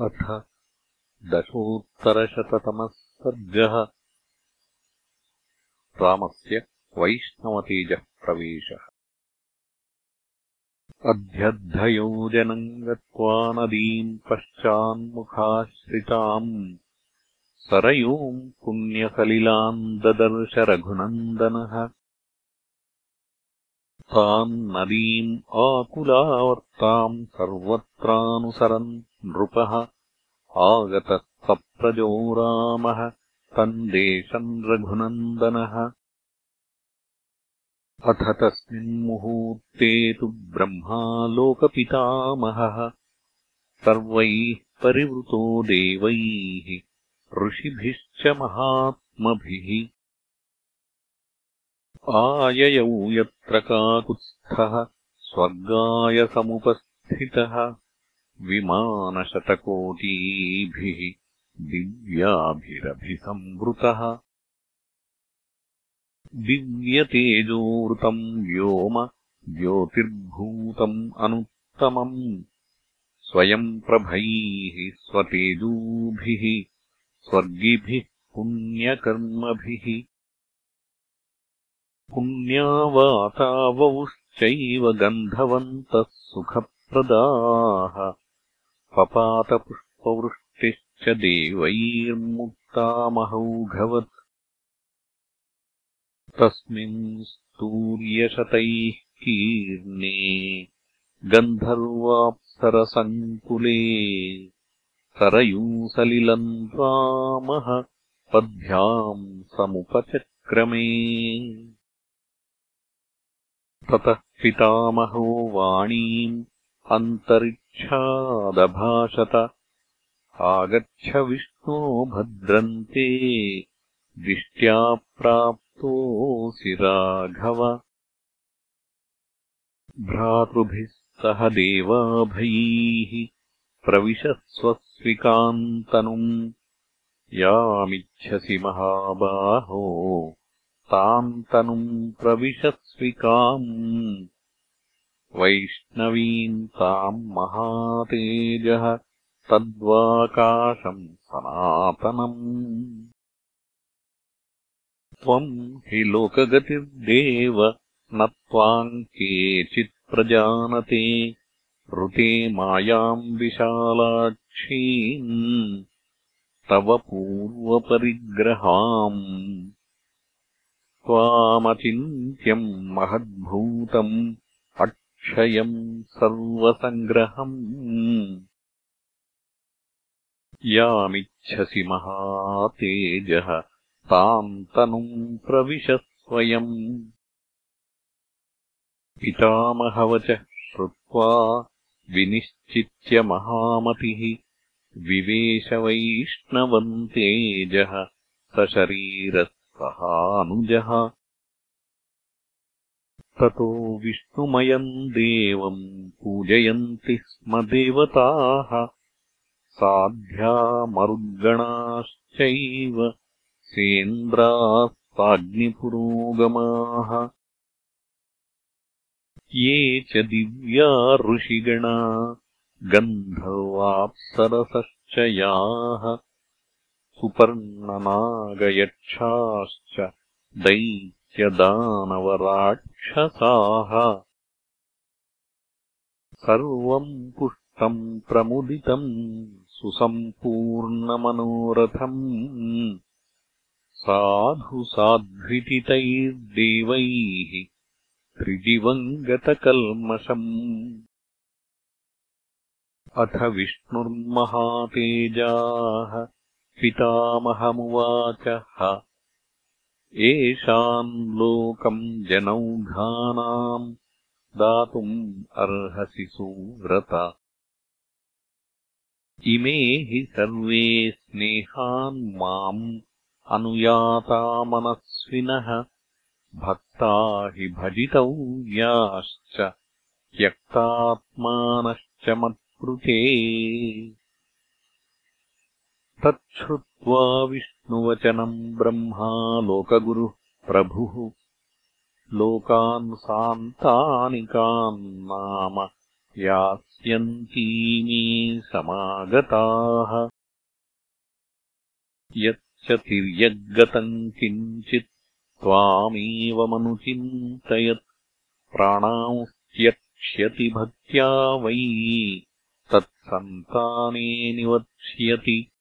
अथ दशोत्तरशततमः सर्गः रामस्य वैष्णवतेजः प्रवेशः। अध्यद्धयोजनम् गत्वा नदीम् पश्चान्मुखाश्रिताम्। सरयूम् पुण्यसलिलाम् ददर्श रघुनन्दनः ताम् नदीम् आकुलावर्ताम् सर्वत्रानुसरन् नृपः। आगतः सप्रजो रामः तम् देशम् रघुनन्दनः। अथ तस्मिन्मुहूर्ते तु ब्रह्मा लोकपितामहः सर्वैः परिवृतो देवैः ऋषिभिश्च महात्मभिः आययौ यत्र काकुत्स्थः स्वर्गाय समुपस्थितः विमानशतकोटीभिः दिव्याभिरभिसंवृतः। दिव्यतेजोवृतम् व्योम ज्योतिर्भूतम् अनुत्तमम्। स्वयम् प्रभैः स्वतेजूभिः स्वर्गिभिः पुण्यकर्मभिः पुण्यावातावौश्चैव गन्धवन्तः सुखप्रदाः पपातपुष्पवृष्टिश्च देवैर्मुक्तामहौघवत्। तस्मिन् स्तूर्यशतैः कीर्णे गन्धर्वाप्सरसङ्कुले सरयूसलिलम् रामः पद्भ्याम् समुपचक्रमे ततः पितामहो वाणीम् अन्तरिक्षादभाषत। आगच्छ विष्णो भद्रन्ते दिष्ट्या प्राप्तोऽसि राघव। भ्रातृभिः सह देवाभैः प्रविशस्वस्विकान्तनुम् यामिच्छसि महाबाहो ताम् तनुम् प्रविशस्विकाम्। वैष्णवीम् ताम् महातेजः तद्वाकाशम् सनातनम्। त्वम् हि लोकगतिर्देव न त्वाम् केचित् प्रजानते। ऋते मायाम् विशालाक्षीम् तव पूर्वपरिग्रहाम् त्वामचिन्त्यम् महद्भूतम् क्षयम् सर्वसङ्ग्रहम् यामिच्छसि महातेजः ताम् तनुम् प्रविशस्वयम् पितामहवचः श्रुत्वा विनिश्चित्य महामतिः विवेशवैष्णवन्तेजः सशरीरः ततो विष्णुमयम् देवम् पूजयन्ति स्म देवताः। साध्या मरुद्गणाश्चैव सेन्द्रास्ताग्निपुरोगमाः। ये च दिव्या ऋषिगणा गन्धर्वाप्सरसश्च याः सुपर्णनागयक्षाश्च दै दानवराक्षसाः सर्वम् पुष्टम् प्रमुदितम् सुसम्पूर्णमनोरथम्। साधुसाध्वितितैर्देवैः त्रिदिवम् गतकल्मषम् अथ विष्णुर्महातेजाः पितामहमुवाचः। येषाम् लोकम् जनौघानाम् दातुम् अर्हसि सुव्रत। इमे हि सर्वे स्नेहान् माम् अनुयातामनस्विनः भक्ता हि भजितव्याश्च त्यक्तात्मानश्च मत्कृते तच्छ्रुत्वा विष्णुवचनम् ब्रह्मा लोकगुरुः प्रभुः। लोकान् सान्तानिकान् नाम यास्यन्तीमे समागताः। यच्च तिर्यग्गतम् किञ्चित् त्वामेवमनुचिन्तयत् प्राणांस्त्यक्ष्यति भक्त्या वै तत्सन्ताने निवत्स्यति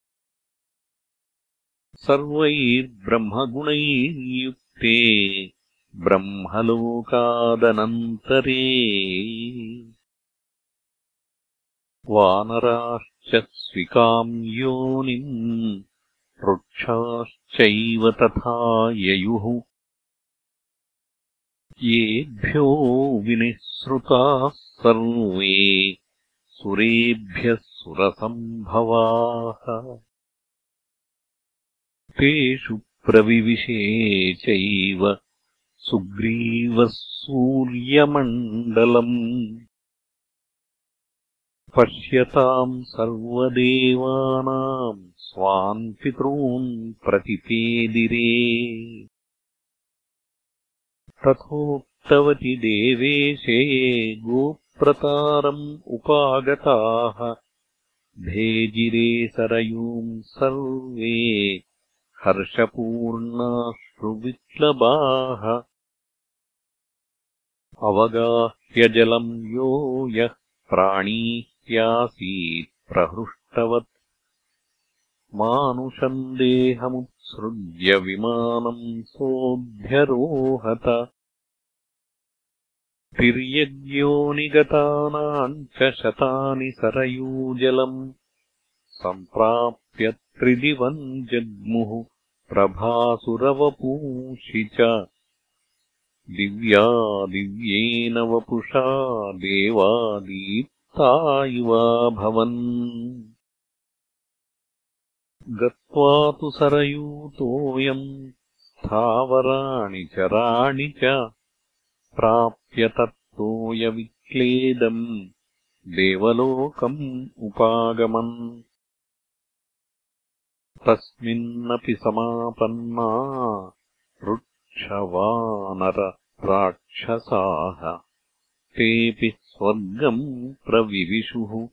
सर्वैर्ब्रह्मगुणैर्युक्ते ब्रह्मलोकादनन्तरे। वानराश्च स्विकाम् योनिम् वृक्षाश्चैव तथा ययुः। येभ्यो विनिःसृताः सर्वे सुरेभ्यः सुरसम्भवाः तेषु प्रविविशे चैव सुग्रीवः सूर्यमण्डलम् पश्यताम् सर्वदेवानाम् स्वान् पितॄन् प्रतिपेदिरे। तथोक्तवति देवेशे गोप्रतारम् उपागताः। भेजिरे सरयूम् सर्वे हर्षपूर्णाश्रुविप्लबाः अवगाह्यजलम् यो यः प्राणीह्यासीत् प्रहृष्टवत्। मानुषम् देहमुत्सृज्य विमानम् सोऽध्यरोहत तिर्यग्योनिगतानाम् च शतानि सरयूजलम्। सम्प्राप्य त्रिदिवम् जग्मुः प्रभासुरवपूषि च। दिव्या दिव्येन वपुषा देवादीप्ता इवाभवन् गत्वा तु सरयूतोऽयम् स्थावराणि चराणि च। प्राप्य तत्तोयविक्लेदम् देवलोकम् उपागमन् तस्मिन्नपि समापन्ना वृक्षवानरराक्षसाः तेऽपि स्वर्गम् प्रविविशुः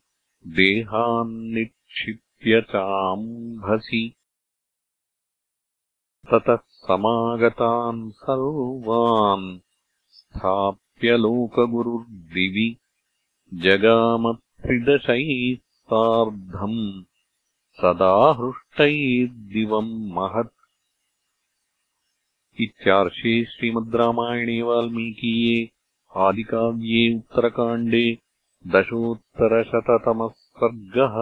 देहान्निक्षिप् चाम्भसि। ततः समागतान् सर्वान् स्थाप्य लोकगुरुर्दिवि। जगामत्रिदशैः सार्धम् सदा हृष्टैर्दिवम् महत् इत्यार्षे श्रीमद् रामायणे वाल्मीकीये आदिकाव्ये उत्तरकाण्डे दशोत्तरशततमः सर्गः